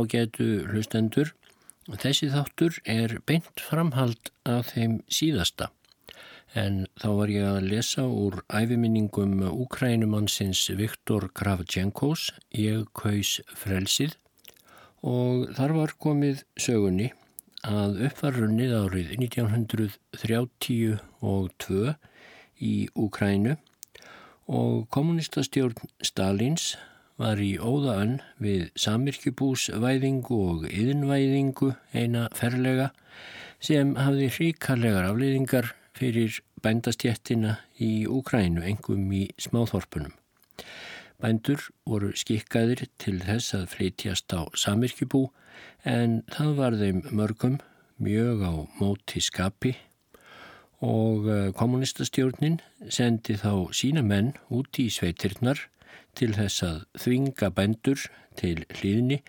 ágætu hlustendur. Þessi þáttur er beint framhald af þeim síðasta. En þá var ég að lesa úr æfiminningum Ukrænumannsins Viktor Kravchenkos, Ég kaus frelsið og þar var komið sögunni að uppvarrunnið árið 1932 í Ukrænu og kommunistastjórn Stalins var í óðaönn við samirkjubúsvæðingu og yðinvæðingu eina ferlega sem hafði hríkarlegar afleiðingar fyrir bændastjettina í Úkrænu, engum í smáþorpunum. Bændur voru skikkaðir til þess að flytjast á samirkjubú en það var þeim mörgum mjög á móti skapi og eh, kommunistastjórnin sendi þá sína menn út í sveitirnar til þess að þvinga bændur til hlýðni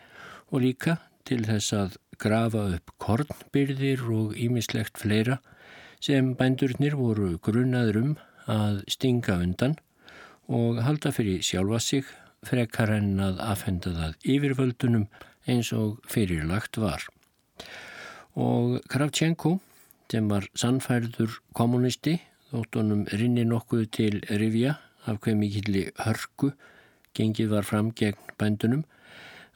og líka til þess að grafa upp kornbyrðir og ímislegt fleira sem bændurnir voru grunnaður um að stinga undan og halda fyrir sjálfa sig frekar en að afhenda það yfirvöldunum eins og fyrirlagt var. Og Kravchenko, sem var sannfærður kommunisti, þóttunum rinni nokkuð til Rivja af hver mikilli hörku gengið var fram gegn bændunum.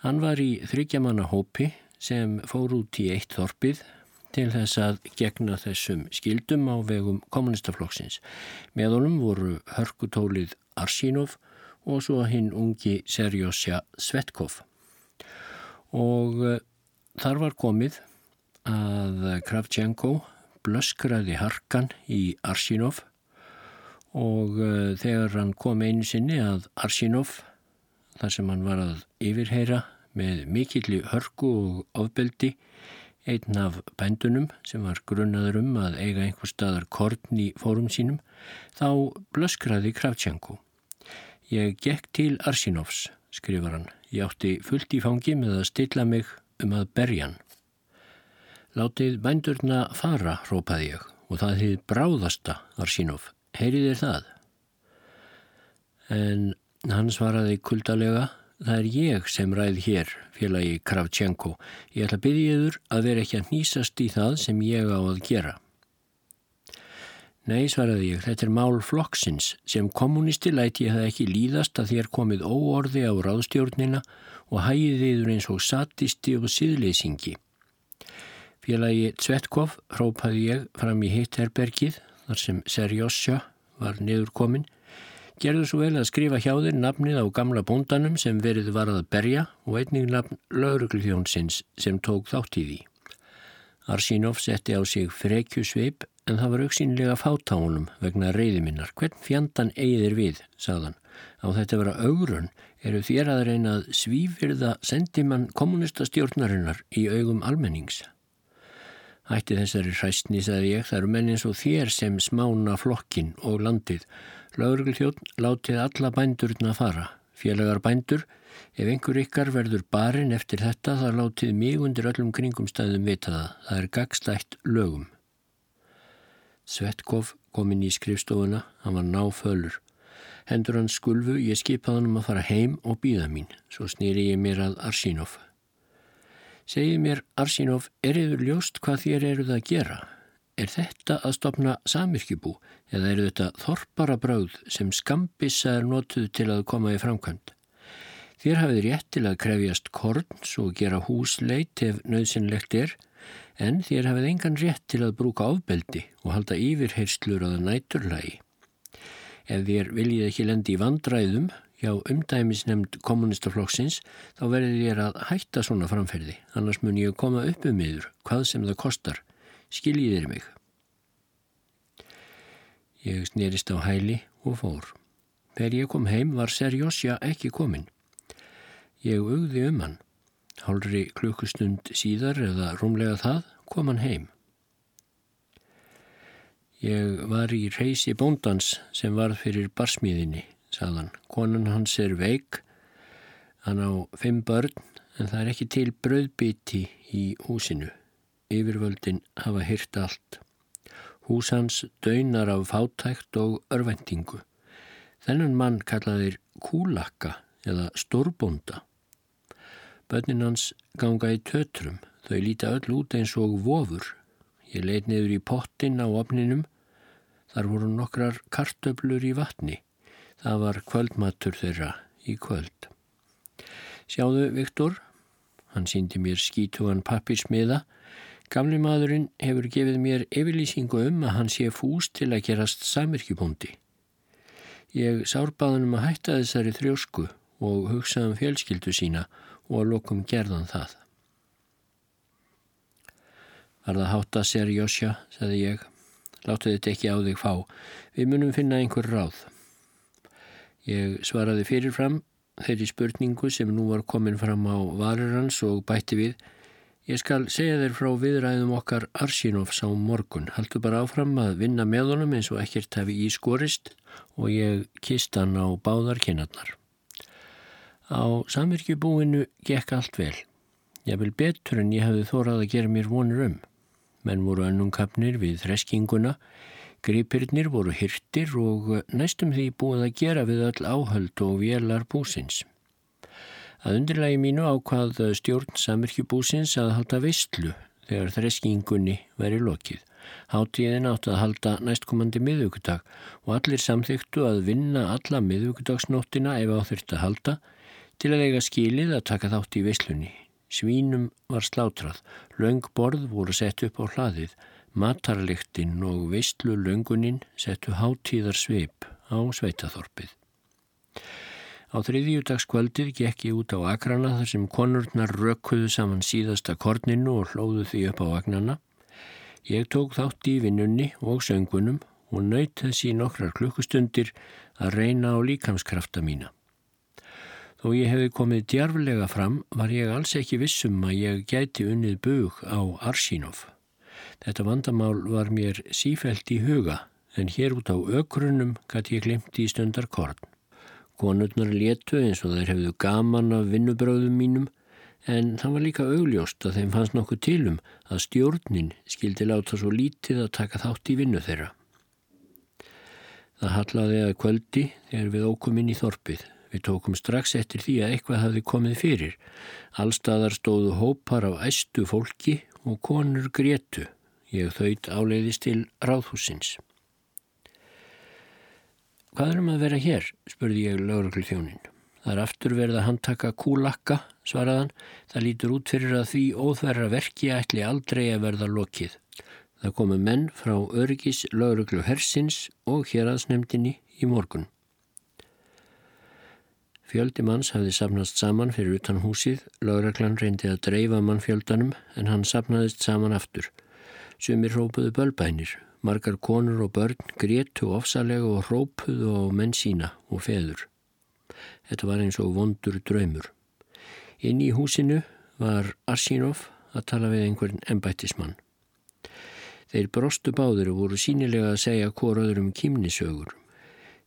Hann var í þryggjamanna hópi sem fór út í eitt þorpið til þess að gegna þessum skildum á vegum kommunistaflokksins. Með honum voru hörkutólið Arsínov og svo hinn ungi Serjósja Svetkov. Og uh, þar var komið að Kravchenko blöskraði harkan í Arsínov og uh, þegar hann kom einu sinni að Arsinov þar sem hann var að yfirheyra með mikilli hörku og ofbeldi einn af bændunum sem var grunnaður um að eiga einhver staðar korn í fórum sínum þá blöskraði Kravtjanko. Ég gekk til Arsinovs, skrifar hann. Ég átti fullt í fangi með að stilla mig um að berja hann. Látið bændurna fara, rópaði ég og það hefði bráðasta Arsinov heyrið er það? En hann svaraði kuldalega, það er ég sem ræð hér, félagi Kravchenko. Ég ætla að byggja yfir að vera ekki að nýsast í það sem ég á að gera. Nei, svaraði ég, þetta er mál flokksins. Sem kommunisti læti ég það ekki líðast að þér komið óorði á ráðstjórnina og hægið yfir eins og satisti og siðleysingi. Félagi Tvetkov hrópaði ég fram í Hitterbergið þar sem Serjósja var niður komin, gerðu svo vel að skrifa hjá þeir nafnið á gamla bóndanum sem verið var að berja og einnig nafn laurugljónsins sem tók þátt í því. Arsínov setti á sig frekjusveip en það var auksínlega fátánum vegna reyðiminnar. Hvern fjandan eigðir við, sagðan. Á þetta vera augrun eru þér að reyna að svífyrða sendimann kommunistastjórnarinnar í augum almennings. Ætti þessari hræstni, sagði ég, það eru menn eins og þér sem smána flokkin og landið. Laurugilþjótt látið alla bændurna fara. Félagar bændur, ef einhver ykkar verður barinn eftir þetta, þar látið mig undir öllum kringum stæðum vita það. Það er gagstætt lögum. Svetkov kom inn í skrifstofuna, hann var náfölur. Hendur hans skulfu, ég skipaði hann um að fara heim og býða mín. Svo snýri ég mér að Arsínov. Segið mér, Arsínov, er yfir ljóst hvað þér eruð að gera? Er þetta að stopna samirkjubú eða eru þetta þorpara bráð sem skambissa er notuð til að koma í framkvæmt? Þér hafið rétt til að krefjast korns og gera húsleit ef nöðsynlegt er, en þér hafið engan rétt til að brúka áfbeldi og halda yfirheyrslur á það næturlægi. Ef þér viljið ekki lendi í vandræðum, hjá umdæmisnemnd kommunistaflokksins þá verður ég að hætta svona framferði. Annars mun ég koma upp um yfir hvað sem það kostar. Skiljið þér mig? Ég snerist á hæli og fór. Þegar ég kom heim var Serjósja ekki komin ég augði um hann. Hálfri klukkustund síðar eða rúmlega það kom hann heim. Ég var í reysi bóndans sem var fyrir barsmíðinni sagðan. Konan hans er veik, hann á fimm börn en það er ekki til bröðbiti í húsinu. Yfirvöldin hafa hyrt allt. Hús hans döinar af fátækt og örvendingu. Þennan mann kallaðir kúlakka eða stórbonda. Bönnin hans ganga í tötrum, þau líta öll út eins og vofur. Ég leit niður í pottin á opninum, þar voru nokkrar kartöblur í vatni. Það var kvöldmatur þeirra í kvöld. Sjáðu, Viktor, hann síndi mér skítugan pappirsmiða. Gamli maðurinn hefur gefið mér yfirlýsingu um að hann sé fús til að gerast samirkjubóndi. Ég sárbaðunum að hætta þessari þrjósku og hugsaðum um fjölskyldu sína og að lokum gerðan það. Var það hátt að sér, Jósja, sagði ég. Láttu þetta ekki á þig fá. Við munum finna einhver ráð. Ég svaraði fyrirfram þeirri spurningu sem nú var komin fram á varirhans og bætti við. Ég skal segja þér frá viðræðum okkar Arsinovs á morgun. Haldu bara áfram að vinna með honum eins og ekkert hefi í skorist og ég kist hann á báðar kynarnar. Á samirkjubúinu gekk allt vel. Ég vil betur en ég hefði þórað að gera mér vonur um. Menn voru önnumkapnir við þreskinguna, gripirnir voru hirtir og næstum því búið að gera við öll áhöld og vélar búsins. Að undirlægi mínu ákvað stjórn samirkjubúsins að halda veistlu þegar þreskingunni veri lokið. Háttíðin átt að halda næstkomandi miðugudag og allir samþyktu að vinna alla miðugudagsnóttina ef á þurft að halda til að eiga skilið að taka þátt í veislunni. Svínum var slátrað, laung borð voru sett upp á hlaðið, matarliktinn og veistlu launguninn settu hátíðar sveip á sveitaþorpið. Á þriðjúdagskvöldið gekk ég út á akrana þar sem konurnar rökkuðu saman síðasta korninu og hlóðu því upp á vagnana. Ég tók þátt í vinnunni og söngunum og nöyt þessi nokkrar klukkustundir að reyna á líkamskrafta mína. Þó ég hefði komið djarflega fram var ég alls ekki vissum að ég gæti unnið bug á Arsínov. Þetta vandamál var mér sífælt í huga en hér út á ökrunum gæti ég glimt í stundar korn. Konurnar letu eins og þær hefðu gaman af vinnubröðum mínum en það var líka augljóst að þeim fannst nokkuð tilum að stjórnin skildi láta svo lítið að taka þátt í vinnu þeirra. Það hallaði að kvöldi þegar við ókum inn í þorpið. Við tókum strax eftir því að eitthvað hafði komið fyrir. Allstaðar stóðu hópar af æstu fólki og konur grétu. Ég þauðt áleiðist til ráðhúsins. Hvað erum að vera hér? spurði ég lögurklu þjónin. Það er aftur verið að handtaka kúlakka, svaraðan. Það lítur út fyrir að því óþverra verki ætli aldrei að verða lokið. Það komu menn frá öryggis lögurklu hersins og héraðsnemdini í morgun. Fjöldi manns hafði sapnast saman fyrir utan húsið, lögreglan reyndi að dreifa mannfjöldanum en hann sapnaðist saman aftur. Sumir rópuðu bölbænir, margar konur og börn gréttu ofsalega og rópuðu á menn sína og feður. Þetta var eins og vondur draumur. Inn í húsinu var Arsínov að tala við einhvern embættismann. Þeir brostu báður og voru sínilega að segja hvoraður um kýmnisögur.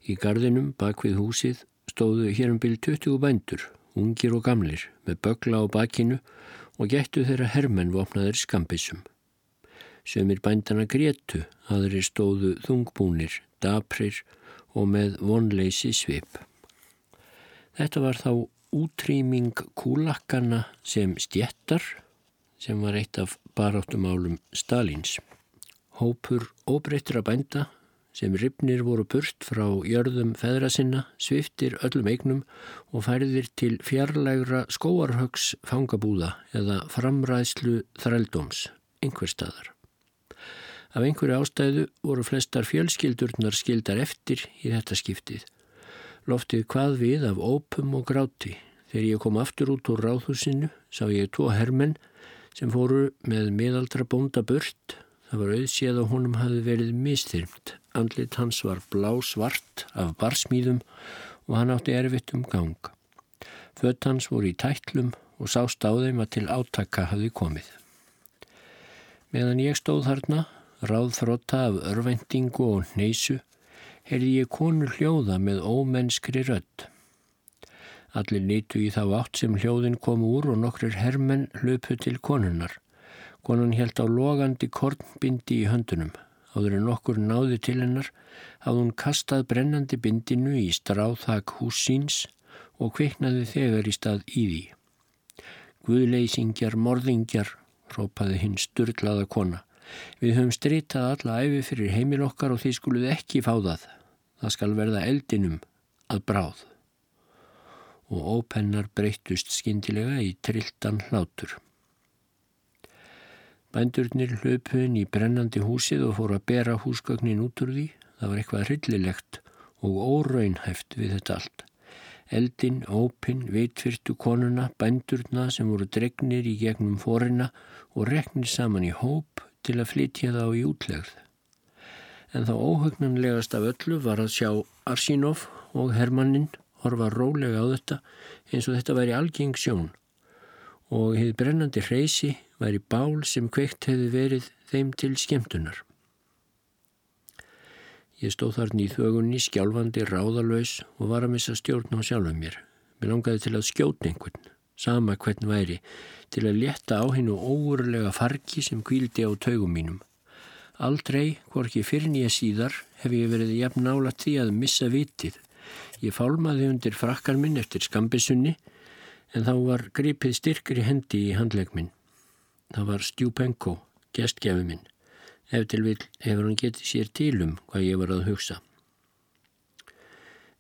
Í gardinum bak við húsið stóðu hér um byrju 20 bændur, ungir og gamlir, með bögla á bakinu og gættu þeirra hermenn vopnaður skambissum. Sumir bændana grétu, aðri stóðu þungbúnir, daprir og með vonleysi svip. Þetta var þá útrýming kúlakkana sem stjettar, sem var eitt af baráttumálum Stalins. Hópur óbreyttra bænda sem ripnir voru burt frá jörðum feðra sinna, sviftir öllum eignum og færðir til fjarlægra skóarhögs fangabúða eða framræðslu þrældóms, einhver staðar. Af einhverju ástæðu voru flestar fjölskyldurnar skildar eftir í þetta skiptið. Loftið hvað við af ópum og gráti. Þegar ég kom aftur út úr ráðhúsinu sá ég tvo hermenn sem fóru með miðaldra bónda burt. Það var auðséð að honum hafi verið mistyrmt andlit hans var blá svart af barsmýðum og hann átti erfitt um gang. Fött hans voru í tætlum og sást á þeim að til átaka hafi komið. Meðan ég stóð þarna, ráðfróta af örvendingu og neysu, heyrði ég konur hljóða með ómennskri rödd. Allir nýtu í þá átt sem hljóðin kom úr og nokkrir hermenn löpu til konunnar. Konan held á logandi kornbindi í höndunum. Áður en okkur náði til hennar hafði hún kastað brennandi bindinu í stráþak hús síns og kviknaði þegar í stað í því. Guðleysingjar, morðingjar, rópaði hinn sturdlaða kona. Við höfum strítað alla æfi fyrir heimil okkar og þið skuluð ekki fá það. Það skal verða eldinum að bráð. Og ópennar breyttust skindilega í trilltan hlátur. Bændurnir hlöpuðin í brennandi húsið og fóru að bera húsgögnin út úr því. Það var eitthvað hryllilegt og óraunhæft við þetta allt. Eldin, ópin, vitfyrtu konuna, bændurna sem voru dregnir í gegnum fórina og reknir saman í hóp til að flytja þá í útlegð. En þá óhugnanlegast af öllu var að sjá Arsínov og Hermannin horfa rólega á þetta eins og þetta væri algeng sjón og hefði brennandi hreysi væri bál sem kveikt hefði verið þeim til skemmtunar. Ég stóð þarna í þögunni skjálfandi ráðalös og var að missa stjórn á sjálfum mér. Mér langaði til að skjóta einhvern, sama hvern væri, til að leta á hennu óurlega fargi sem kvíldi á taugum mínum. Aldrei, hvorki fyrir nýja síðar, hef ég verið jafn nála því að missa vitið. Ég fálmaði undir frakkar minn eftir skambisunni en þá var gripið styrkri hendi í handlegminn. Það var Stjúpenko, gestgjafi minn. Ef til vil hefur hann getið sér tilum hvað ég var að hugsa.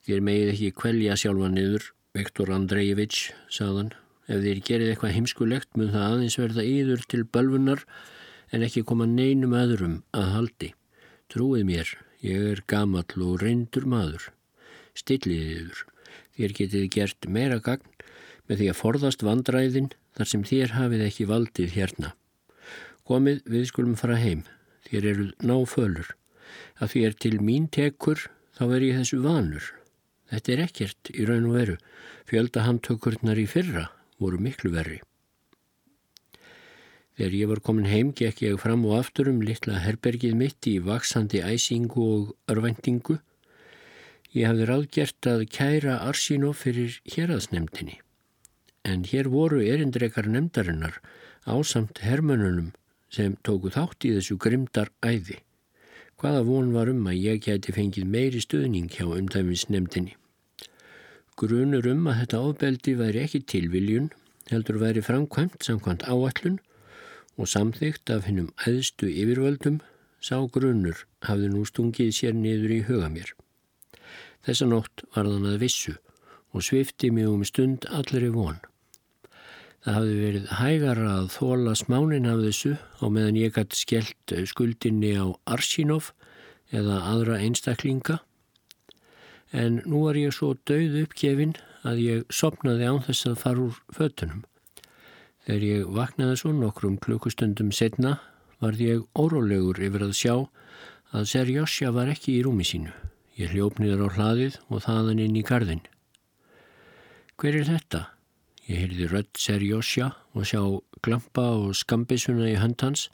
Þér megið ekki kvelja sjálfa niður, Viktor Andrejević, saðan. Ef þér gerið eitthvað heimskulegt mun það aðeins verða yður til bölfunar en ekki koma neinum öðrum að haldi. Trúið mér, ég er gamall og reyndur maður. Stilliðið yfir. Þér getið gert meira gagn með því að forðast vandræðin þar sem þér hafið ekki valdið hérna. Komið við skulum fara heim, þér eru náfölur. Að því er til mín tekur, þá er ég þessu vanur. Þetta er ekkert í raun og veru. Fjölda handtökurnar í fyrra voru miklu verri. Þegar ég var komin heim gekk ég fram og aftur um litla herbergið mitt í vaksandi æsingu og örvendingu. Ég hafði ráðgert að kæra Arsínó fyrir héraðsnemdini en hér voru erindrekar nefndarinnar ásamt hermönunum sem tóku þátt í þessu grimdar æði. Hvaða von var um að ég gæti fengið meiri stuðning hjá umdæmisnefndinni. Grunur um að þetta ábeldi væri ekki tilviljun, heldur væri framkvæmt samkvæmt áallun og samþygt af hennum æðstu yfirvöldum sá grunur hafði nú stungið sér niður í huga mér. Þessa nótt var þann að vissu og svifti mig um stund allri von. Það hafði verið hægara að þóla smánin af þessu á meðan ég gæti skellt skuldinni á Arsínov eða aðra einstaklinga. En nú var ég svo dauð uppgefin að ég sopnaði án þess að fara úr fötunum. Þegar ég vaknaði svo nokkrum klukkustundum setna varð ég órólegur yfir að sjá að Serjósja var ekki í rúmi sínu. Ég hljópniður á hlaðið og þaðan inn í gardin. Hver er þetta? Ég heyrði rödd Serjósja og sjá glampa og skambisuna í hönd hans.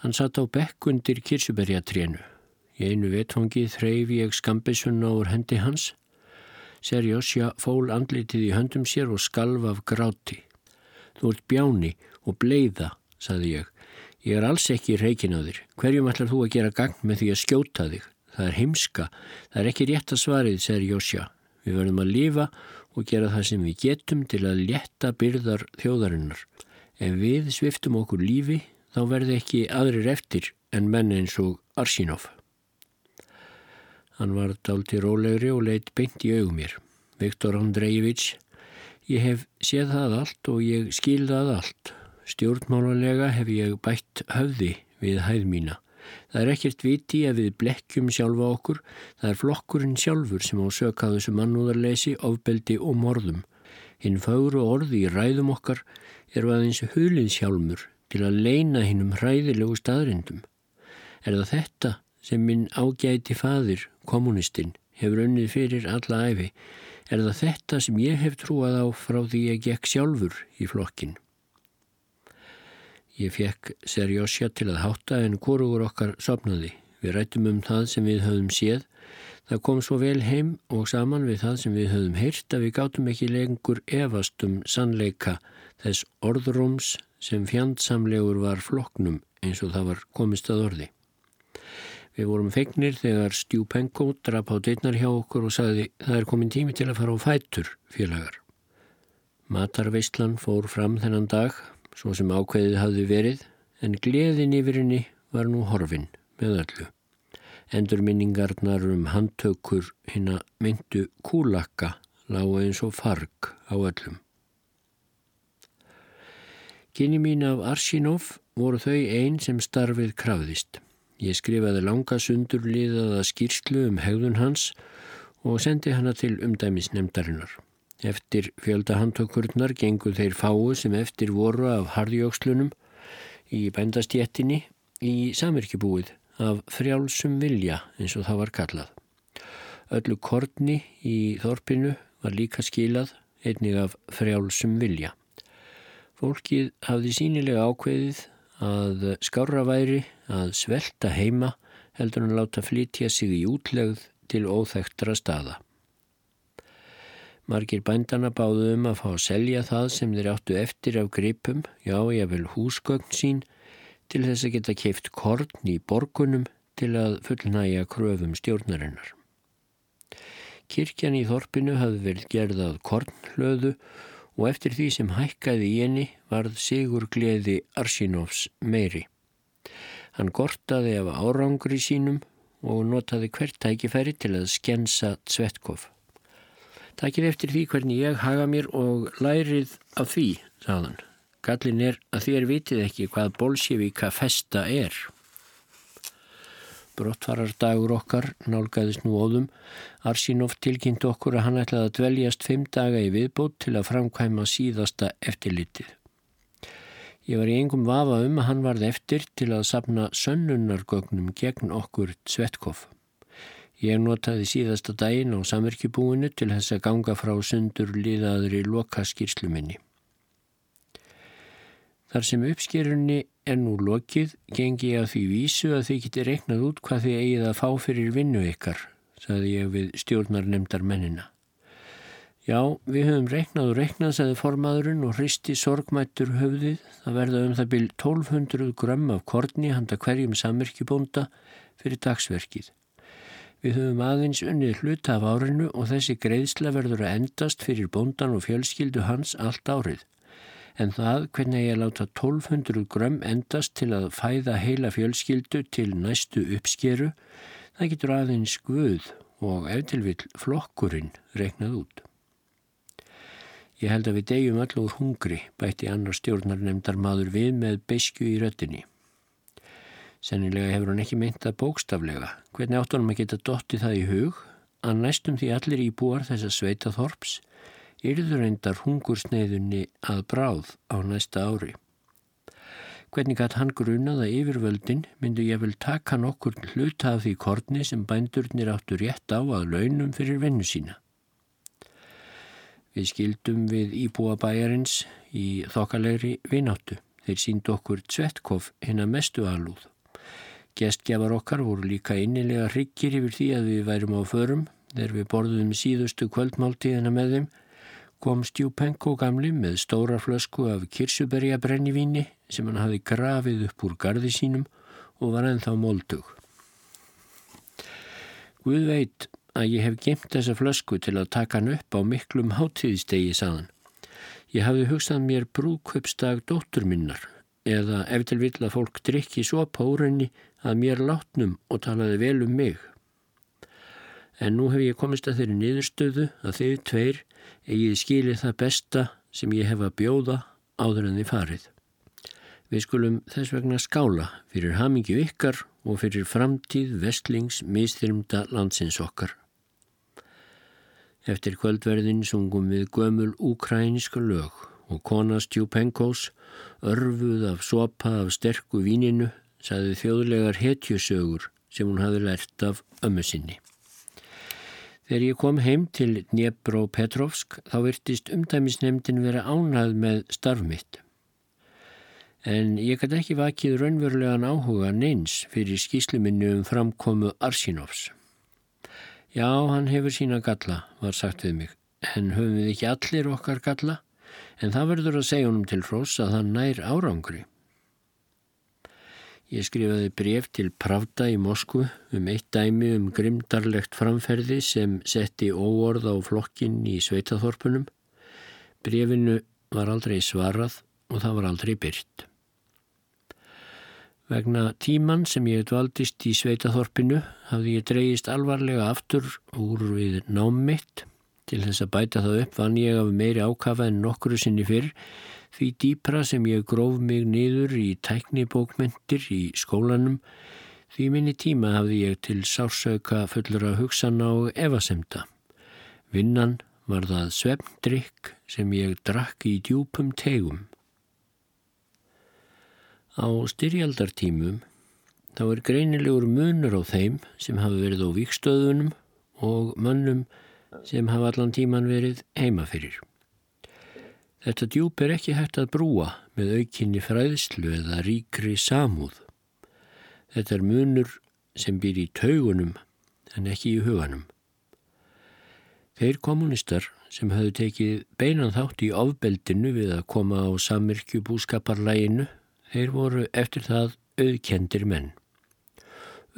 Hann satt á bekk undir kirsuberjatrénu. Í einu vetfangi þreyf ég skambisuna úr hendi hans. Serjósja fól andlitið í höndum sér og skalv af gráti. Þú ert bjáni og bleiða, saði ég. Ég er alls ekki reikin á þér. Hverjum ætlar þú að gera gagn með því að skjóta þig? Það er heimska. Það er ekki rétt að svarið, Serjósja. Við verðum að lifa og gera það sem við getum til að letta byrðar þjóðarinnar. Ef við sviftum okkur lífi þá verði ekki aðrir eftir en menn eins og Arsínov. Hann var dalti rólegri og leitt beint í augum mér. Viktor Andrejević, ég hef séð það allt og ég skil það allt. Stjórnmálulega hef ég bætt höfði við hæð mína. Það er ekkert viti að við blekkjum sjálfa okkur, það er flokkurinn sjálfur sem á söka þessu mannúðarleysi, ofbeldi og morðum. Hinn fagru orði í ræðum okkar eru aðeins huliðsjálmur til að leina hinnum hræðilegu staðrindum. Er það þetta sem minn ágæti fadir, kommunistinn, hefur unnið fyrir alla æfi? Er það þetta sem ég hef trúað á frá því ég gekk sjálfur í flokkin? Ég fekk Serjósja til að hátta en hvorugur okkar sopnaði. Við rættum um það sem við höfum séð. Það kom svo vel heim og saman við það sem við höfum heyrt að við gátum ekki lengur efast um sannleika þess orðrúms sem fjandsamlegur var floknum eins og það var komist að orði. Við vorum fegnir þegar Stjúpenko drap á deitnar hjá okkur og sagði það er komin tími til að fara á fætur félagar. Matarveistlan fór fram þennan dag, svo sem ákveðið hafði verið, en gleðin yfir henni var nú horfin með öllu. Endur minningarnar um handtökur hinn að myndu kúlakka lág eins og farg á öllum. Kynni mín af Arsinov voru þau einn sem starfið krafðist. Ég skrifaði langa sundurliðaða skýrslu um hegðun hans og sendi hana til umdæmisnemdarinnar. Eftir fjöldahandtökurnar gengur þeir fáu sem eftir voru af harðjókslunum í bændastjettinni í samirkjubúið af frjálsum vilja eins og það var kallað. Öllu kortni í þorpinu var líka skilað einnig af frjálsum vilja. Fólkið hafði sínilega ákveðið að skára væri að svelta heima heldur hann láta flytja sig í útlegð til óþektra staða. Margir bændana báðu um að fá að selja það sem þeir áttu eftir af gripum, já ég vil húsgögn sín, til þess að geta keift korn í borgunum til að fullnæja kröfum stjórnarinnar. Kirkjan í Þorpinu hafði vel gerðað kornhlöðu og eftir því sem hækkaði í henni varð Sigur Gleði Arsinovs meiri. Hann gortaði af árangri sínum og notaði hvert tækifæri til að skensa Tvetkov. Takkir eftir því hvernig ég haga mér og lærið af því, sagðan. Gallin er að þér vitið ekki hvað bolsjevíka festa er. Brottfarar dagur okkar nálgæðist nú óðum. Arsínov tilkynnt okkur að hann ætlaði að dveljast fimm daga í viðbót til að framkvæma síðasta eftirlitið. Ég var í engum vafa um að hann varð eftir til að sapna sönnunargögnum gegn okkur Svetkov. Ég notaði síðasta daginn á samverkjubúinu til þess að ganga frá sundur liðaðri lokaskýrslu minni. Þar sem uppskerunni er nú lokið, gengi ég að því vísu að þið geti reiknað út hvað þið eigið að fá fyrir vinnu ykkar, saði ég við stjórnarnemdar mennina. Já, við höfum reiknað og reiknað, saði formaðurinn og hristi sorgmættur höfðið. Það verða um það byrj 1200 grömm af korni handa hverjum samverkjubónda fyrir dagsverkið. Við höfum aðeins unnið hlut af árinu og þessi greiðsla verður að endast fyrir bóndan og fjölskyldu hans allt árið en það hvernig ég láta 1200 grömm endast til að fæða heila fjölskyldu til næstu uppskeru, það getur aðeins guð og eftirvill flokkurinn reiknað út. Ég held að við degjum allur hungri, bætti annar stjórnar nefndar maður við með beiskju í röttinni. Sennilega hefur hann ekki myndað bókstaflega. Hvernig áttunum að geta dotti það í hug að næstum því allir íbúar þess að sveita þorps yrður endar hungursneiðunni að bráð á næsta ári. Hvernig að hann grunað að yfirvöldin myndu ég vel taka nokkur hluta af því korni sem bændurnir áttu rétt á að launum fyrir vennu sína. Við skildum við íbúa bæjarins í þokkalegri vináttu. Þeir síndu okkur Tvetkov hinn að mestu alúð. Gestgjafar okkar voru líka innilega hryggir yfir því að við værum á förum þegar við borðum síðustu kvöldmáltíðina með þeim kom Stjúpenko gamli með stóra flösku af kirsuberja brennivíni sem hann hafi grafið upp úr gardi sínum og var ennþá móldug. Guð veit að ég hef gemt þessa flösku til að taka hann upp á miklum hátíðistegi saðan. Ég hafði hugsað mér brúköpstag dóttur minnar eða ef til vill að fólk drikki svo párenni að mér látnum og talaði vel um mig. En nú hef ég komist að þeirri niðurstöðu að þeir tveir eigið skilið það besta sem ég hef að bjóða áður en því farið. Við skulum þess vegna skála fyrir hamingju ykkar og fyrir framtíð vestlings mistrymda landsins okkar. Eftir kvöldverðin sungum við gömul úkræniska lög og kona Stjúpenkós, örfuð af sopa af sterku víninu, saði þjóðlegar hetjusögur sem hún hafi lært af ömmu sinni. Þegar ég kom heim til Dnepro-Petrovsk þá virtist umdæmisnemdin vera ánað með starfmitt. En ég gæti ekki vakið raunverulegan áhuga neins fyrir skýsluminnu um framkomu Arsinovs. Já, hann hefur sína galla, var sagt við mig, en höfum við ekki allir okkar galla, en það verður að segja honum til hrós að hann nær árangri. Ég skrifaði bref til Pravda í Moskvu um eitt dæmi um grimdarlegt framferði sem setti óorð á flokkin í sveitaþorpunum. Brefinu var aldrei svarað og það var aldrei byrt. Vegna tíman sem ég dvaldist í Sveitaþorpinu hafði ég dreyist alvarlega aftur úr við námitt. Til þess að bæta það upp vann ég af meiri ákafa en nokkru sinni fyrr því dýpra sem ég gróf mig niður í tæknibókmentir í skólanum því minni tíma hafði ég til sársauka fullur að hugsanna og evasemta. Vinnan var það svefndrykk sem ég drakk í djúpum tegum. Á styrjaldartímum þá er greinilegur munur á þeim sem hafa verið á vikstöðunum og mönnum sem hafa allan tíman verið heima fyrir. Þetta djúp er ekki hægt að brúa með aukinni fræðslu eða ríkri samúð. Þetta er munur sem býr í taugunum en ekki í huganum. Þeir kommunistar sem höfðu tekið beinan þátt í ofbeldinu við að koma á samirkju búskaparlæginu, þeir voru eftir það auðkendir menn.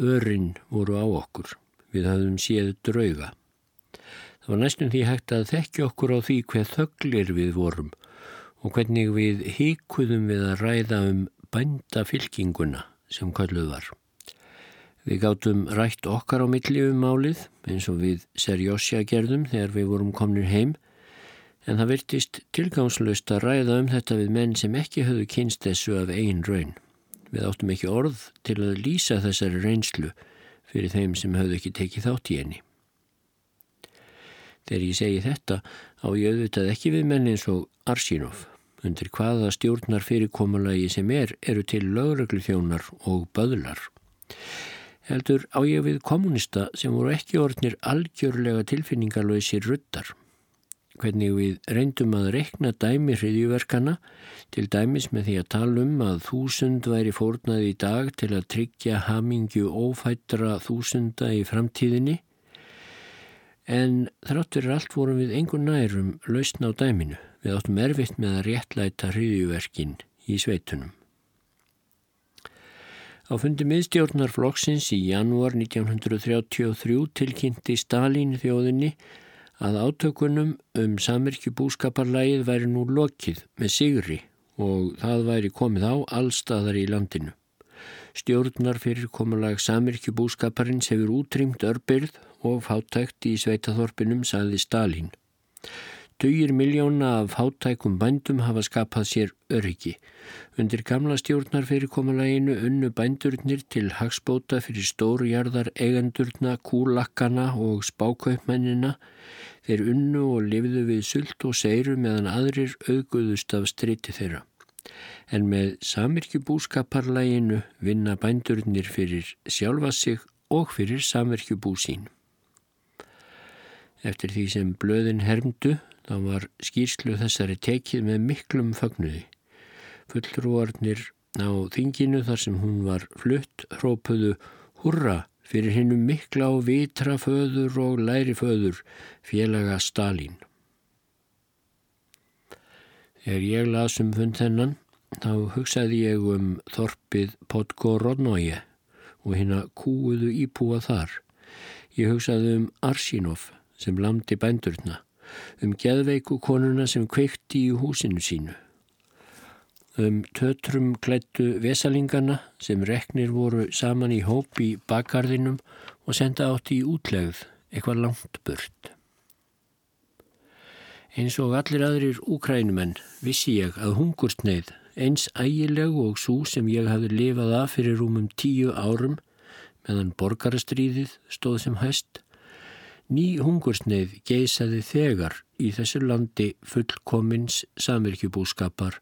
Örinn voru á okkur, við hafðum séð drauga. Það var næstum því hægt að þekki okkur á því hver þögglir við vorum og hvernig við híkuðum við að ræða um bændafylkinguna sem kalluð var. Við gáttum rætt okkar á milli um málið eins og við serjósja gerðum þegar við vorum komnir heim en það virtist tilgangslöst að ræða um þetta við menn sem ekki höfðu kynst þessu af einn raun. Við áttum ekki orð til að lýsa þessari reynslu fyrir þeim sem höfðu ekki tekið þátt í henni. Þegar ég segi þetta á ég auðvitað ekki við menn eins og Arsínov undir hvaða stjórnar fyrirkomulagi sem er eru til lögreglu þjónar og böðlar heldur á ég við kommunista sem voru ekki orðnir algjörlega tilfinningarlöysir ruttar. Hvernig við reyndum að rekna dæmi hriðjuverkana til dæmis með því að tala um að þúsund væri fórnað í dag til að tryggja hamingju ófættra þúsunda í framtíðinni en þráttur allt vorum við engur nærum lausna á dæminu. Við áttum erfitt með að réttlæta hriðjuverkin í sveitunum. Á fundi miðstjórnarflokksins í janúar 1933 tilkynnti Stalin þjóðinni að átökunum um samirkjubúskaparlægið væri nú lokið með sigri og það væri komið á allstaðar í landinu. Stjórnar fyrir komulag samirkjubúskaparins hefur útrýmt örbyrð og fátækt í sveitaþorpinum, sagði Stalin. Dugir miljóna af hátækum bændum hafa skapað sér öryggi. Undir gamla stjórnar fyrir komalaginu unnu bændurnir til hagspóta fyrir stórjarðar eigendurna, kúlakkana og spákaupmennina. Þeir unnu og lifðu við sult og seiru meðan aðrir auguðust af striti þeirra. En með samirkjubúskaparlæginu vinna bændurnir fyrir sjálfa sig og fyrir samirkjubú sín. Eftir því sem blöðin hermdu þá var skýrslu þessari tekið með miklum fögnuði. Fullrúarnir á þinginu þar sem hún var flutt hrópuðu hurra fyrir hinnum mikla og vitra föður og læri föður félaga Stalin. Þegar ég lasum fund þennan þá hugsaði ég um þorpið Podgorodnoje og hérna kúuðu ípúa þar. Ég hugsaði um Arsínov sem lamdi bændurna um geðveiku konuna sem kveikti í húsinu sínu, um tötrum klættu vesalingana sem reknir voru saman í hóp í bakgarðinum og senda átt í útlegð eitthvað langt burt. Eins og allir aðrir úkrænumenn vissi ég að hungurstneið, eins ægileg og svo sem ég hafði lifað af fyrir rúmum tíu árum meðan borgarastríðið stóð sem hæst, Ný hungursneið geisaði þegar í þessu landi fullkomins samirkjubúskapar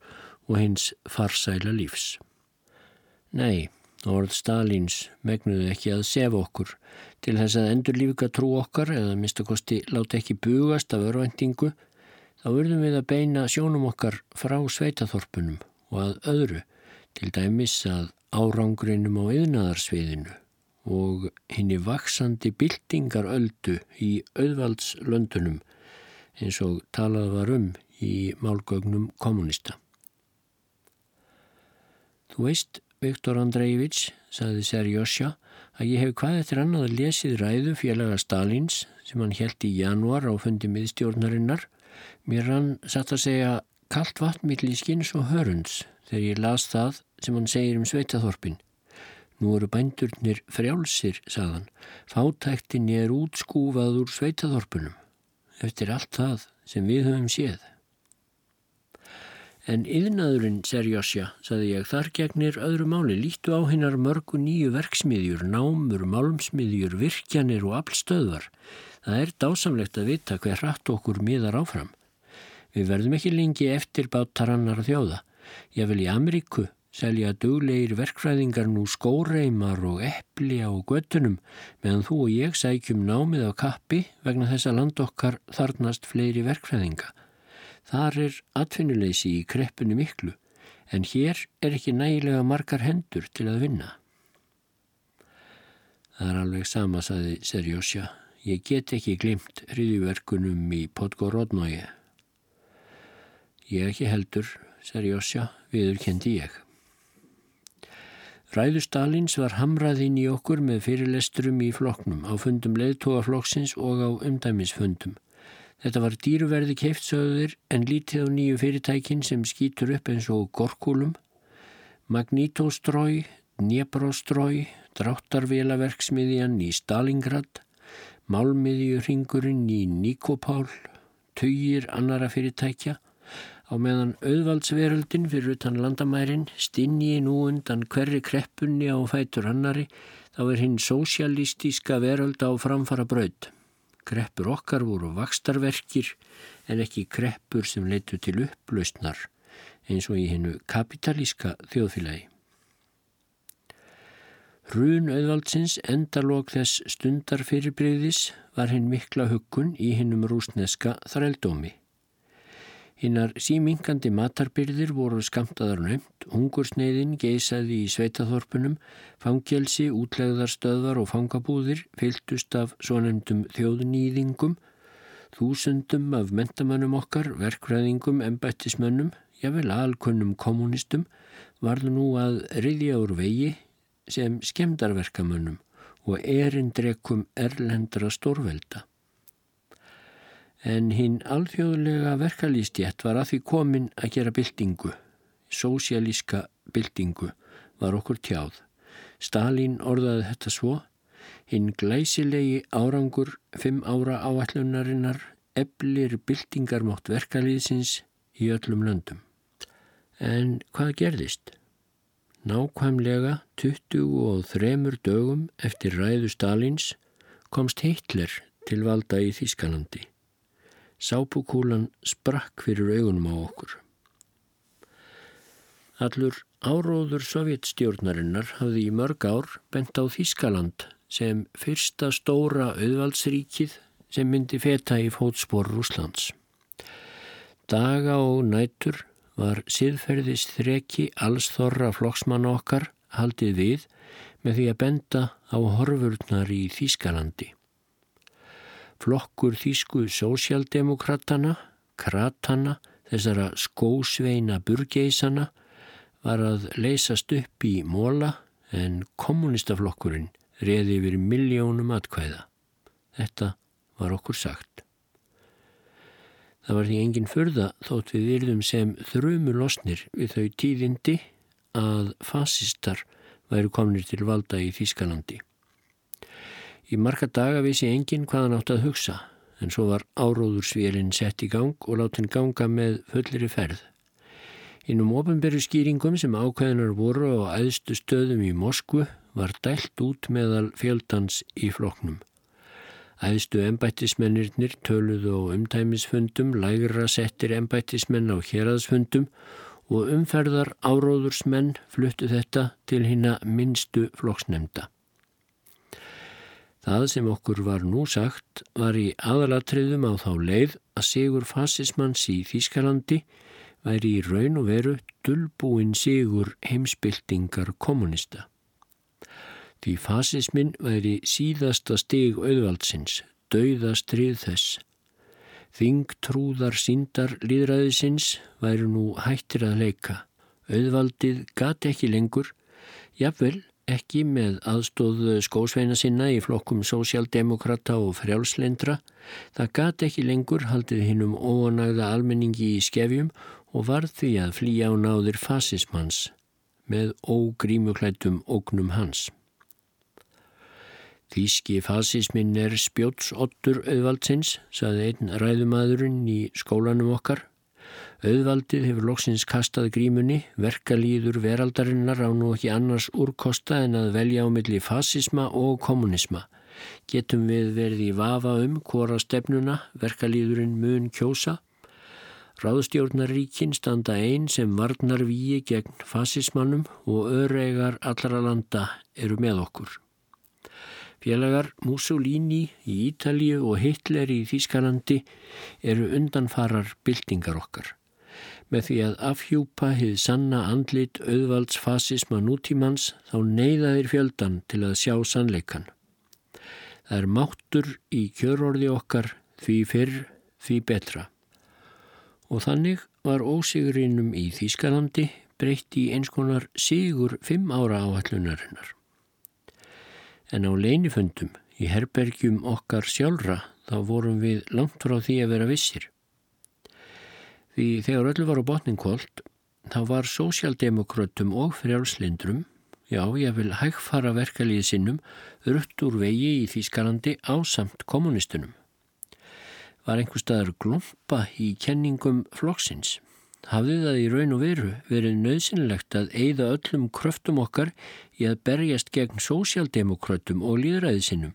og hins farsæla lífs. Nei, orð Stalins megnuðu ekki að sefa okkur til þess að endur lífika trú okkar eða mistakosti láta ekki bugast af örvendingu, þá verðum við að beina sjónum okkar frá sveitaþorpunum og að öðru, til dæmis að árangrinum á yðnaðarsviðinu og henni vaksandi byltingaröldu í auðvaldslöndunum eins og talað var um í málgögnum kommunista. Þú veist, Viktor Andreevits, saði Serjósja, að ég hef hvað eftir annað lesið ræðu félaga Stalins sem hann held í januar á fundi miðstjórnarinnar Mér rann satt að segja kallt vatnmiðl í skins og hörunds þegar ég las það sem hann segir um sveitaþorpin. Nú eru bændurnir frjálsir, sagðan. Fátæktin er útskúfað úr sveitaþorpunum. Eftir allt það sem við höfum séð. En yðnaðurinn, Serjósja, saði ég, þar gegnir öðru máli. Lítu á hinnar mörgu nýju verksmiðjur, námur, málmsmiðjur, virkjanir og aflstöðvar. Það er dásamlegt að vita hver hratt okkur miðar áfram. Við verðum ekki lengi eftir bátarannar þjóða. Ég vil í Ameríku selja duglegir verkfræðingar nú skóreimar og eppli á göttunum meðan þú og ég sækjum námið á kappi vegna þess að land okkar þarnast fleiri verkfræðinga. Þar er atvinnuleysi í kreppunni miklu en hér er ekki nægilega margar hendur til að vinna. Það er alveg sama, saði Serjósja. Ég get ekki glimt hriðiverkunum í Podgorodnói. Ég ekki heldur, Serjósja, viður kendi ég. Ræðu Stalins var hamraðinn í okkur með fyrirlesturum í floknum, á fundum leðtóaflokksins og á umdæmisfundum. Þetta var dýruverði keiftsöður en lítið á nýju fyrirtækin sem skýtur upp eins og gorkulum, Magnítostrói, Dnjepróstrói, dráttarvélaverksmiðjan í Stalingrad, Málmiðjuringurinn í Nikopál, töyir annara fyrirtækja Á meðan auðvaldsveröldin fyrir utan landamærin stinni nú undan hverri kreppunni á fætur hannari þá er hinn sósialístíska veröld á framfara braud. Kreppur okkar voru vakstarverkir en ekki kreppur sem leitu til upplausnar eins og í hinnu kapitalíska þjóðfélagi. Rún auðvaldsins endalók þess stundar fyrirbreyðis var hinn mikla huggun í hinnum rúsneska þrældómi. Hinnar símingandi matarbyrðir voru skamtaðar nömt, hungursneiðin geisaði í sveitaþorpunum, fangelsi, útlegðarstöðvar og fangabúðir fyltust af svo nefndum þjóðnýðingum, þúsundum af mentamannum okkar, verkræðingum, embættismönnum, jável alkunnum kommunistum, varðu nú að riðja úr vegi sem skemdarverkamönnum og erindrekum erlendra stórvelda en hinn alþjóðlega verkalýstjætt var að því komin að gera byltingu. Sósialíska byltingu var okkur tjáð. Stalin orðaði þetta svo, hinn glæsilegi árangur fimm ára áallunarinnar eblir byltingarmátt verkalýðsins í öllum löndum. En hvað gerðist? Nákvæmlega 23 dögum eftir ræðu Stalins komst Hitler til valda í Þískalandi. Sápukúlan sprakk fyrir augunum á okkur. Allur áróður sovjetstjórnarinnar hafði í mörg ár bent á Þískaland sem fyrsta stóra auðvaldsríkið sem myndi feta í fótspor Rúslands. Daga og nætur var siðferðis þreki alls þorra flokksmanna okkar haldið við með því að benda á horfurnar í Þískalandi. Flokkur þýsku sósjaldemokratana, kratana, þessara skósveina burgeisana var að leysast upp í móla en kommunistaflokkurinn reði yfir miljónum atkvæða. Þetta var okkur sagt. Það var því engin förða þótt við yrðum sem þrömu losnir við þau tíðindi að fasistar væru komnir til valda í Þýskalandi. Í marga daga vissi enginn hvað hann átt að hugsa en svo var áróðursvélinn sett í gang og látt hann ganga með fullri ferð. Innum ofinberðu skýringum sem ákveðinar voru á æðstu stöðum í Moskvu var dælt út meðal fjöldans í floknum. Æðstu embættismennirnir töluðu á umtæmisfundum, lægra settir embættismenn á héraðsfundum og umferðar áróðursmenn fluttu þetta til hinn að minnstu flokksnemnda. Það sem okkur var nú sagt var í aðalatriðum á þá leið að sigur fasismanns í Þýskalandi væri í raun og veru dullbúin sigur heimsbyltingar kommunista. Því fasismin væri síðasta stig auðvaldsins, dauðastrið þess. Þingtrúðar síndar líðræðisins væri nú hættir að leika. Auðvaldið gati ekki lengur, jafnvel ekki með aðstóð skósveina sinna í flokkum sósjaldemokrata og frjálslendra, það gati ekki lengur haldið hinnum óanægða almenningi í skefjum og varð því að flýja á náðir fasismans með ógrímuklættum ógnum hans. Þíski fasismin er spjótsottur auðvaldsins, saði einn ræðumadurinn í skólanum okkar Auðvaldið hefur loksins kastað grímunni, verkalýður veraldarinnar á nú ekki annars úrkosta en að velja á milli fasisma og kommunisma. Getum við verið í vafa um hvora stefnuna verkalýðurinn mun kjósa? Ráðstjórnaríkin standa einn sem varnar víi gegn fasismannum og öreigar allara landa eru með okkur. Félagar Mussolini í Ítalju og Hitler í Þýskalandi eru undanfarar byltingar okkar með því að afhjúpa hið sanna andlit auðvaldsfasisma nútímans þá neyðaðir fjöldan til að sjá sannleikan. Það er máttur í kjörorði okkar því fyrr, því betra. Og þannig var ósigurinnum í Þýskalandi breytt í eins konar sigur fimm ára áhallunarinnar. En á leiniföndum í herbergjum okkar sjálfra þá vorum við langt frá því að vera vissir. Því þegar öllu var á botningkvöld þá var sósjaldemokrötum og frjálslindrum, já ég vil hægfara verkalíði sinnum, rutt úr vegi í Þýskalandi á samt kommunistunum. Var einhver staðar glompa í kenningum flokksins. Hafði það í raun og veru verið nöðsynlegt að eigða öllum kröftum okkar í að berjast gegn sósjaldemokrötum og líðræðisinnum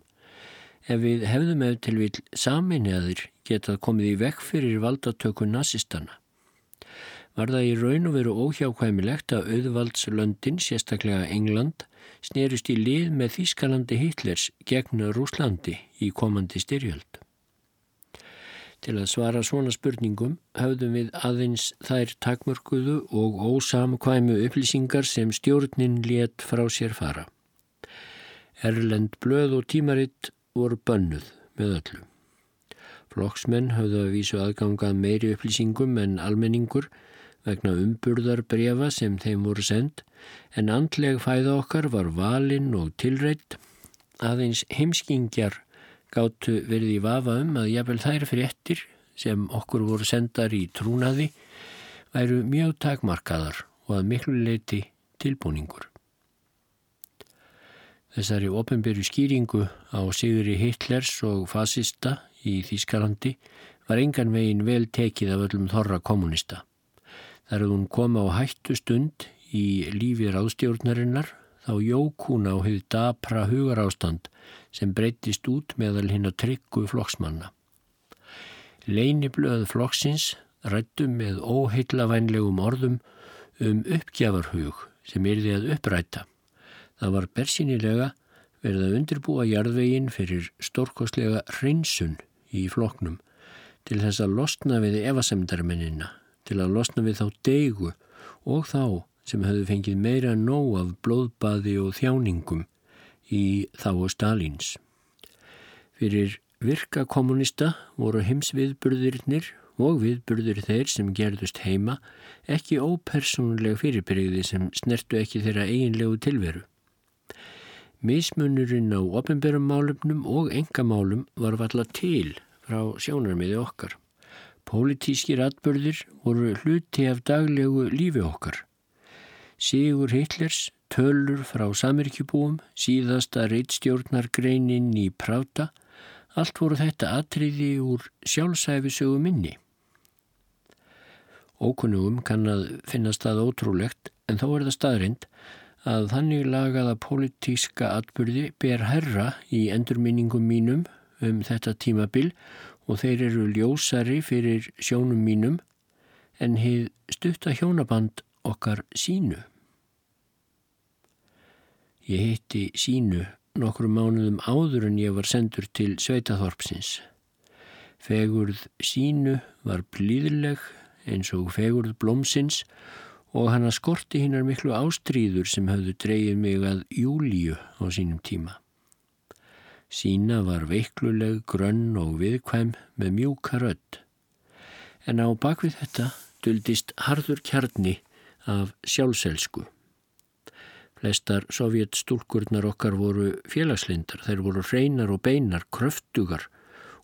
ef við hefðum eða til vil saminniðaðir getað komið í vekk fyrir valdatöku nazistana. Var það í raun og veru óhjákvæmilegt að auðvaldslöndin, sérstaklega England, snerist í lið með Þískalandi Hitlers gegn Rúslandi í komandi styrjöld. Til að svara svona spurningum höfðum við aðeins þær takmörkuðu og ósamkvæmu upplýsingar sem stjórnin let frá sér fara. Erlend blöð og tímaritt voru bönnuð með öllu. Flokksmenn hafðu að vísu aðgangað meiri upplýsingum en almenningur vegna umburðar brefa sem þeim voru sendt en andleg fæða okkar var valinn og tilreitt aðeins heimskingjar gáttu verið í vafa um að jafnvel þær fréttir sem okkur voru sendar í trúnaði væru mjög takmarkaðar og að miklu leiti tilbúningur. Þessari ofinbyrju skýringu á Sigri Hitlers og fasista í Þýskalandi var engan veginn vel tekið af öllum þorra kommunista. Þar hefði hún koma á hættu stund í lífi ráðstjórnarinnar þá jók hún á hefði dapra hugarástand sem breytist út meðal hinn að tryggu flokksmanna. Leiniblöð flokksins rættu með óheitlavænlegum orðum um uppgjafarhug sem yrði að uppræta. Það var bersinilega verið að undirbúa jarðveginn fyrir stórkostlega hreinsun í floknum til þess að losna við evasemdarmennina, til að losna við þá deigu og þá sem höfðu fengið meira nóg af blóðbaði og þjáningum í þá og Stalins. Fyrir virka kommunista voru heimsviðburðirinnir og viðburður þeir sem gerðust heima ekki ópersónuleg fyrirbyrgði sem snertu ekki þeirra eiginlegu tilveru. Mismunurinn á ofinberum málumnum og engamálum var valla til frá sjónarmiði okkar. Pólitískir atbörðir voru hluti af daglegu lífi okkar. Sigur Hitlers, tölur frá samirkjubúum, síðasta reittstjórnargreinin í Práta, allt voru þetta atriði úr sjálfsæfisögu minni. Ókunnugum kann að finnast það ótrúlegt en þó er það staðrind að þannig lagaða pólitíska atbyrði ber herra í endurminningum mínum um þetta tímabil og þeir eru ljósari fyrir sjónum mínum en heið stutta hjónaband okkar sínu. Ég hitti sínu nokkru mánuðum áður en ég var sendur til Sveitaþorpsins. Fegurð sínu var blíðleg eins og fegurð blómsins og hann að skorti hinnar miklu ástríður sem hafðu dreyið mig að Júlíu á sínum tíma. Sína var veikluleg, grönn og viðkvæm með mjúka rödd. En á bakvið þetta duldist harður kjarni af sjálfselsku. Flestar sovjetstúlkurnar okkar voru félagslindar, þeir voru hreinar og beinar, kröftugar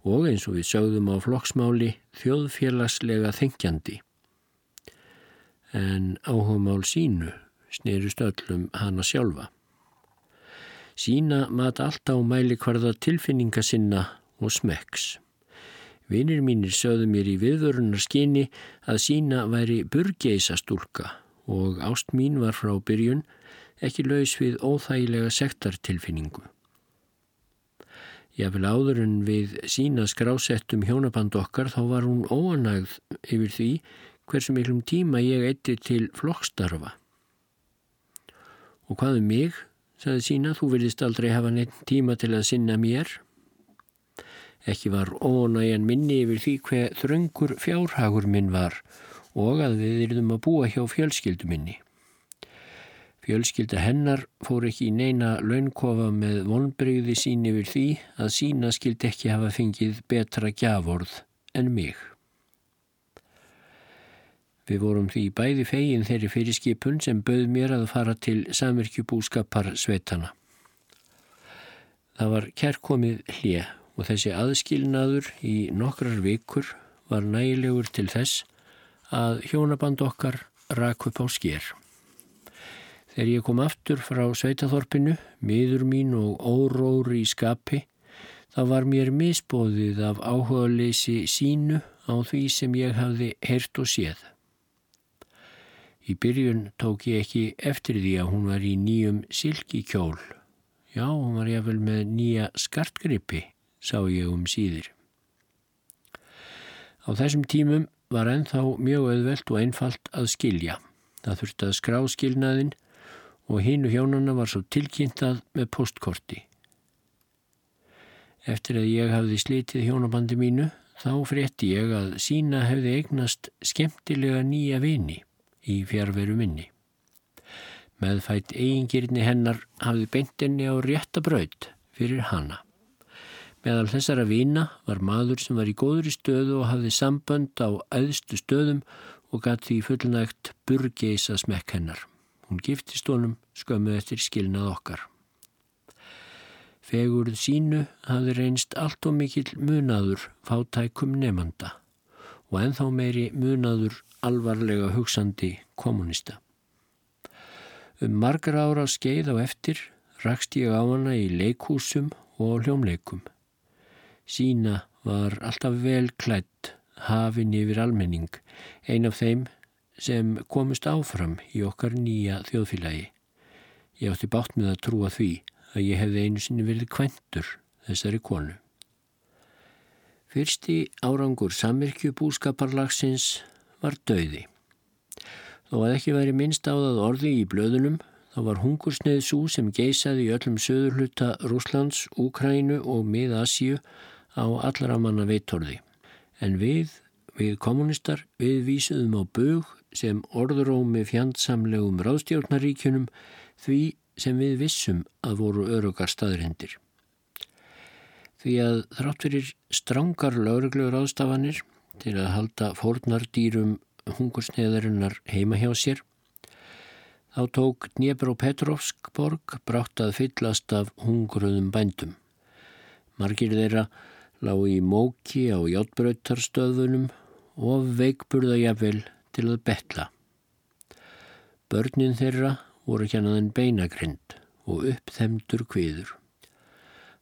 og eins og við sögðum á flokksmáli þjóðfélagslega þengjandi. En áhugamál sínu snerust öllum hana sjálfa. Sína mat allt á mæli hvarða tilfinninga sinna og smekks. Vinir mínir sögðu mér í viðvörunar skinni að sína væri burgeisastúlka og ást mín var frá byrjun ekki laus við óþægilega sektartilfinningu. Ég vil áður en við sína skrásettum hjónaband okkar þá var hún óanægð yfir því hversu miklum tíma ég eitti til flokkstarfa. Og hvað um mig, sagði sína, þú vilist aldrei hafa neitt tíma til að sinna mér. Ekki var ónægjan minni yfir því hver þröngur fjárhagur minn var og að við erum að búa hjá fjölskyldu minni. Fjölskylda hennar fór ekki í neina launkofa með vonbreyði sín yfir því að sína skildi ekki hafa fengið betra gjavorð en mig. Við vorum því bæði fegin þeirri fyrirskipun sem bauð mér að fara til samirkjubúskapar sveitana. Það var kærkomið hlið og þessi aðskilnaður í nokkrar vikur var nægilegur til þess að hjónaband okkar rak upp á sker. Þegar ég kom aftur frá Sveitaþorpinu, miður mín og óróri í skapi, þá var mér misbóðið af áhuga leysi sínu á því sem ég hafði heyrt og séð. Í byrjun tók ég ekki eftir því að hún var í nýjum silkikjól. Já, hún var jáfnvel með nýja skartgrippi sá ég um síðir. Á þessum tímum var ennþá mjög auðvelt og einfalt að skilja. Það þurfti að skrá skilnaðin og hínu hjónana var svo tilkynntað með postkorti. Eftir að ég hafði slitið hjónabandi mínu þá frétti ég að sína hefði eignast skemmtilega nýja vini í fjárveru minni. Meðfætt eigingirni hennar hafði beintinni á réttabraut fyrir hana. Meðal þessara vina var maður sem var í góður í stöðu og hafði sambönd á auðstu stöðum og gatt því fullnægt burgeisa smekk hennar. Hún giftist honum skömmu eftir skilnað okkar. Fegurð sínu hafði reynst allt og mikill munaður fátækum nefnda og enþá meiri munaður alvarlega hugsandi kommunista. Um margar ára skeið á eftir rakst ég á hana í leikhúsum og hljómleikum. Sína var alltaf vel klætt, hafin yfir almenning, ein af þeim sem komist áfram í okkar nýja þjóðfélagi. Ég átti bátt með að trúa því að ég hefði einu sinni verið kventur þessari konu. Fyrsti árangur samirkjubúskaparlagsins var döiði. Þó að ekki væri minnst á það orði í blöðunum þá var hungursneið svo sem geisaði í öllum söðurluta Rúslands, Úkrænu og Mið-Asíu á allra manna veitorði. En við, við kommunistar, við vísuðum á bög sem orðurómi fjandsamlegum ráðstjórnaríkjunum því sem við vissum að voru örugar staðrindir. Því að þrátt fyrir strángar laurugluður ástafanir til að halda fórnardýrum hungursneðarinnar heima hjá sér, þá tók Dnjepr og Petrovsk borg brátt að fyllast af hungruðum bændum. Margir þeirra lág í móki á hjáttbröytarstöðunum og veikburðajafel til að betla. Börnin þeirra voru kjannaðin beinagrind og uppþemdur kviður.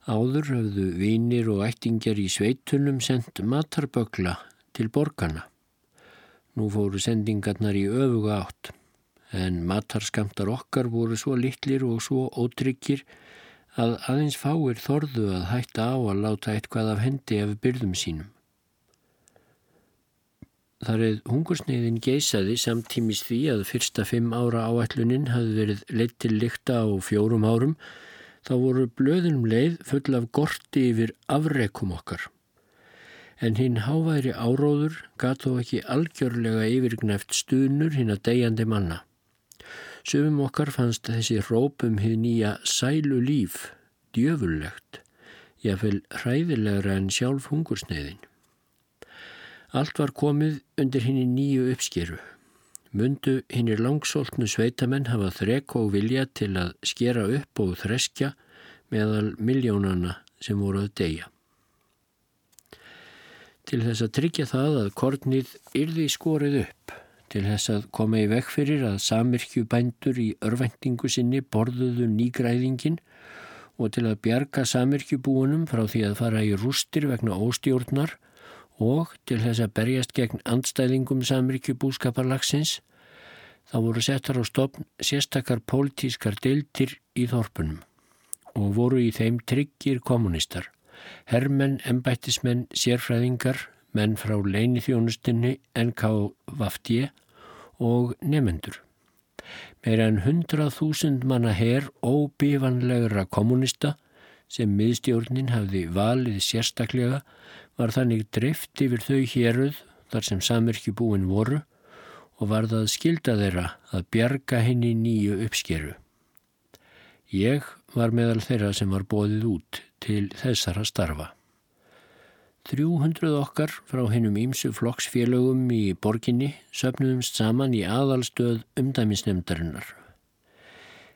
Áður hafðu vinir og ættingjar í sveitunum sendt matarbögla til borgarna. Nú fóru sendingarnar í öfuga átt, en matarskamtar okkar voru svo litlir og svo ótryggir að aðeins fáir þorðu að hætta á að láta eitthvað af hendi af byrðum sínum. Þar eða hungursneiðin geysaði samtímis því að fyrsta fimm ára áætlunin hafði verið leitt til lykta á fjórum árum þá voru blöðunum leið full af gorti yfir afrekum okkar. En hinn háværi áróður gatt þó ekki algjörlega yfirgnæft stunur hinn að degjandi manna. Sumum okkar fannst þessi rópum hið nýja sælu líf, djöfullegt, jáfnvel hræðilegra en sjálf hungursneiðin. Allt var komið undir henni nýju uppskeru. Mundu hinnir langsóltnu sveitamenn hafa þrek og vilja til að skera upp og þreskja meðal miljónana sem voru að deyja. Til þess að tryggja það að kornið yrði skorið upp, til þess að koma í vekk fyrir að samirkjubændur í örvendingu sinni borðuðu nýgræðingin og til að bjarga samirkjubúunum frá því að fara í rústir vegna óstjórnar og til þess að berjast gegn andstæðingum samirkjubúskaparlagsins þá voru settar á stopn sérstakar pólitískar deiltir í þorpunum og voru í þeim tryggir kommunistar, herrmenn, embættismenn, sérfræðingar, menn frá leinithjónustinni, NKVFD og nefendur. Meira en hundrað þúsund manna herr óbífanlegra kommunista sem miðstjórnin hafði valið sérstaklega var þannig drift yfir þau héruð þar sem samirkju búin voru og var það skilda þeirra að bjarga henni nýju uppskeru. Ég var meðal þeirra sem var bóðið út til þessara starfa. 300 okkar frá hennum ímsu flokksfélögum í borginni söpnuðumst saman í aðalstöð umdæmisnemdarinnar.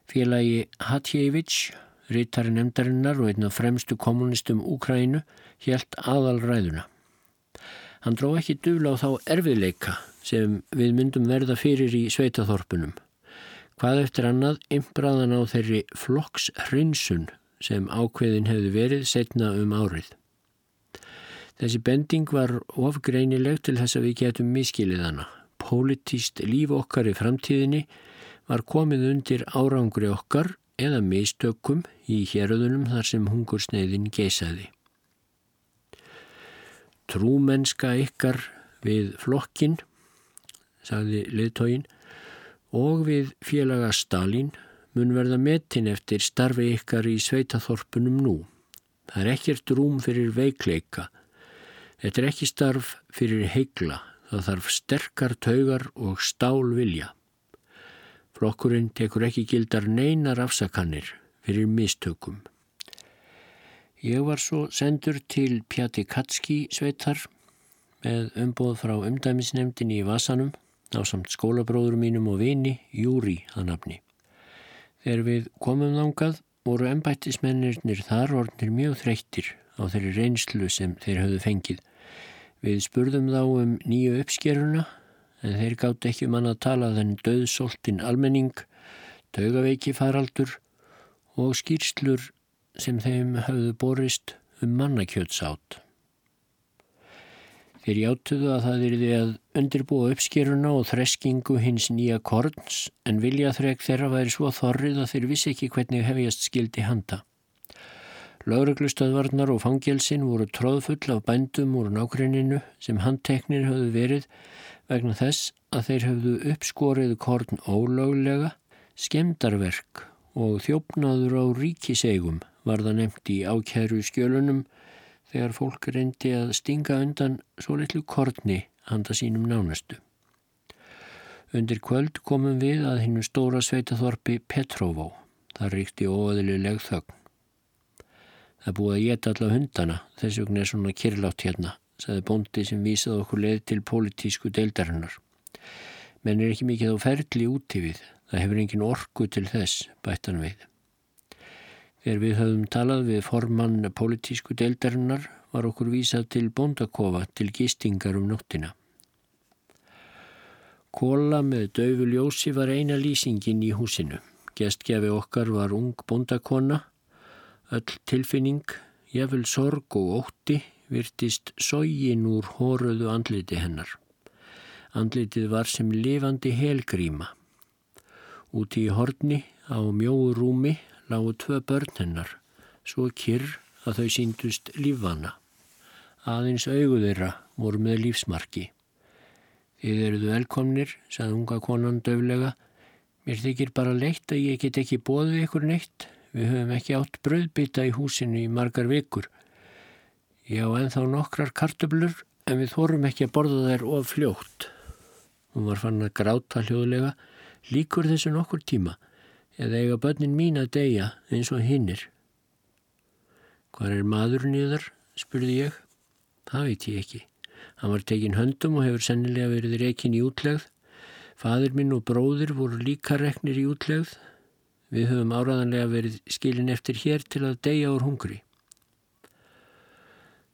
Félagi Hatjevich, rítari nemdarinnar og einn af fremstu kommunistum Úkrænu, helt aðalræðuna. Hann dró ekki dula á þá erfiðleika sem við myndum verða fyrir í sveitaþorpunum. Hvað eftir annað ymbraðan á þeirri flokkshreinsun sem ákveðin hefði verið setna um árið. Þessi bending var ofgreinileg til þess að við getum miskilið hana. Pólitíst líf okkar í framtíðinni var komið undir árangri okkar eða mistökkum í héröðunum þar sem hungursneiðin geysaði. Trúmenska ykkar við flokkin, sagði liðtógin, og við félaga Stalin mun verða metin eftir starfi ykkar í sveitaþorpunum nú. Það er ekkert rúm fyrir veikleika Þetta er ekki starf fyrir heigla, það þarf sterkar taugar og stál vilja. Flokkurinn tekur ekki gildar neinar afsakanir fyrir mistökum. Ég var svo sendur til Pjati Katski sveitar með umbóð frá umdæmisnemdin í Vasanum á samt skólabróður mínum og vini Júri að nafni. Þegar við komum þángað voru ennbættismennirnir þar orðnir mjög þreyttir á þeirri reynslu sem þeir höfðu fengið Við spurðum þá um nýju uppskeruna en þeir gátt ekki um að tala þenn döðsoltin almenning, dögaveiki faraldur og skýrslur sem þeim hafðu borist um mannakjötsátt. Þeir játtuðu að það er því að undirbúa uppskeruna og þreskingu hins nýja korns en viljaþreg þeirra væri svo þorrið að þeir vissi ekki hvernig hefjast skildi handa. Láreglustöðvarnar og fangelsin voru tróðfull af bændum úr nákrenninu sem handteknir höfðu verið vegna þess að þeir höfðu uppskorið korn ólöglega, skemdarverk og þjófnaður á ríkisegum var það nefnt í ákjæru skjölunum þegar fólk reyndi að stinga undan svo litlu korni handa sínum nánastu. Undir kvöld komum við að hinnu stóra sveitaþorpi Petrovó. Það ríkti óöðileg þögn. Það er búið að geta alla hundana, þess vegna er svona kyrlátt hérna, saði bóndi sem vísaði okkur leið til pólitísku deildarinnar. Menn er ekki mikið á ferli úti við, það hefur engin orku til þess, bættan við. Þegar við höfum talað við formann pólitísku deildarinnar var okkur vísað til bóndakofa til gistingar um nóttina. Kóla með döfu ljósi var eina lýsingin í húsinu. Gestgefi okkar var ung bóndakona Öll tilfinning, jafnvel sorg og ótti virtist sógin úr hóruðu andliti hennar. Andlitið var sem lifandi helgríma. Úti í horni á mjóu rúmi lágu tvö börn hennar, svo kyrr að þau síndust lífvana. Aðeins augu þeirra voru með lífsmarki. Þið eruðu velkomnir, sagði unga konan döflega. Mér þykir bara leitt að ég get ekki bóðið ykkur neitt Við höfum ekki átt bröðbytta í húsinu í margar vikur. Já, en þá nokkrar kartöblur en við þórum ekki að borða þær of fljótt. Hún var fann að gráta hljóðlega, líkur þessu nokkur tíma, eða eiga börnin mín að deyja eins og hinnir. Hvað er maðurinn í þar, spurði ég. Það veit ég ekki. Hann var tekin höndum og hefur sennilega verið reikin í útlegð. Fadir minn og bróðir voru líka reknir í útlegð. Við höfum áraðanlega verið skilin eftir hér til að deyja úr hungri.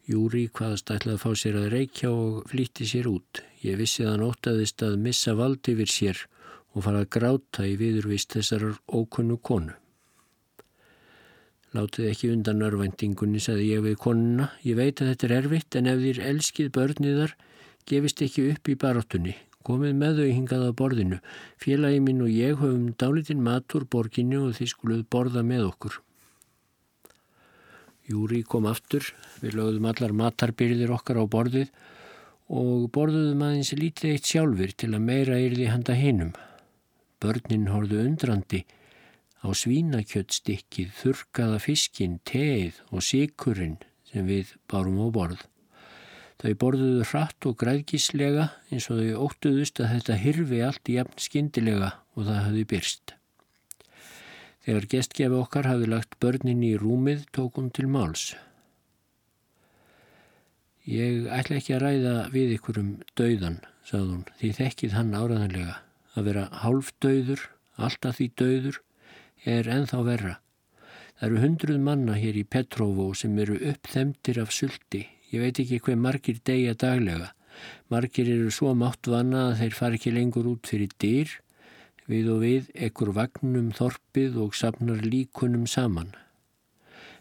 Júri hvaðast ætlaði að fá sér að reykja og flýtti sér út. Ég vissi að hann ótaðist að missa vald yfir sér og fara að gráta í viðurvist þessar ókunnu konu. Látið ekki undan örvæntingunni, saði ég við konuna. Ég veit að þetta er erfitt en ef þýr elskið börniðar, gefist ekki upp í baróttunni. Komið með þau hingað á borðinu. Félagi minn og ég höfum dálitinn matur borginu og þið skuluð borða með okkur. Júri kom aftur, við lögðum allar matarbyrðir okkar á borðið og borðuðum aðeins lítið eitt sjálfur til að meira yrði handa hinnum. Börnin horðu undrandi á svínakjöttstykkið, þurkaða fiskin, teið og síkurinn sem við bárum á borð. Þau borðuðu hratt og græðkíslega eins og þau óttuðust að þetta hirfi allt í jafn skindilega og það hafi byrst. Þegar gestgefi okkar hafi lagt börnin í rúmið tók hún til máls. Ég ætla ekki að ræða við ykkur um dauðan, sað hún, því þekkið hann áraðanlega. Að vera hálf dauður, alltaf því dauður, er enþá verra. Það eru hundruð manna hér í Petrófó sem eru uppþemdir af sulti. Ég veit ekki hver margir degja daglega. Margir eru svo mátt vanna að þeir fari ekki lengur út fyrir dyr. Við og við ekkur vagnum þorpið og sapnar líkunum saman.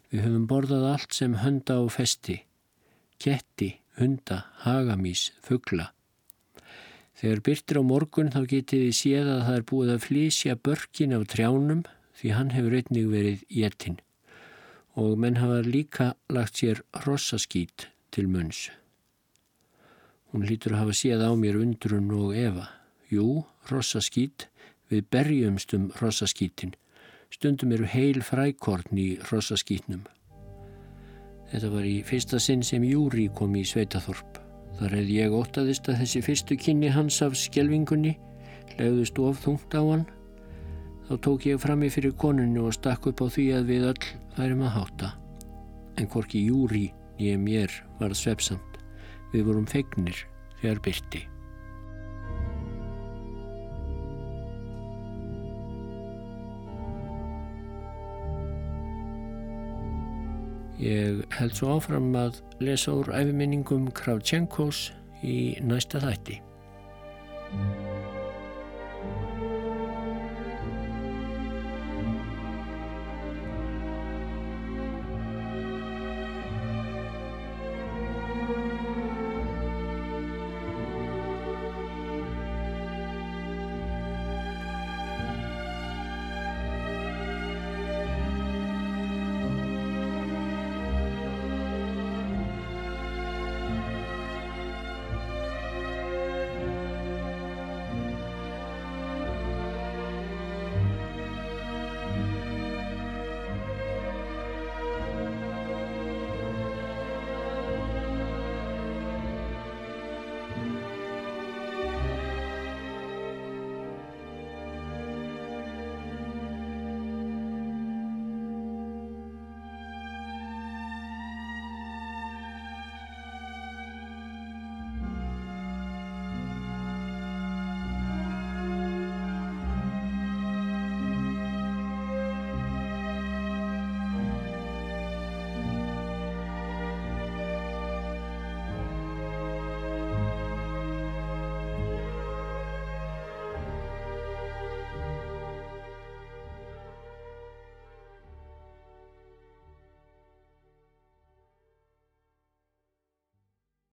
Við höfum borðað allt sem hönda og festi. Ketti, hunda, hagamís, fuggla. Þegar byrtir á morgun þá getið þið séð að það er búið að flísja börkin af trjánum því hann hefur einnig verið jettin og menn hafa líka lagt sér rossaskít til munns. Hún hlýtur að hafa séð á mér undrun og efa. Jú, rossaskít, við berjumst um rossaskítin. Stundum eru heil frækorn í rossaskítnum. Þetta var í fyrsta sinn sem Júri kom í Sveitaþorp. Þar hefði ég ótaðist að þessi fyrstu kynni hans af skjelvingunni legðust of þungt á hann Þá tók ég frammi fyrir konunni og stakk upp á því að við öll værim að háta. En hvorki Júri nýja mér var svepsamt. Við vorum fegnir þegar byrti. Ég held svo áfram að lesa úr æfiminningum Kravtjenkos í næsta þætti.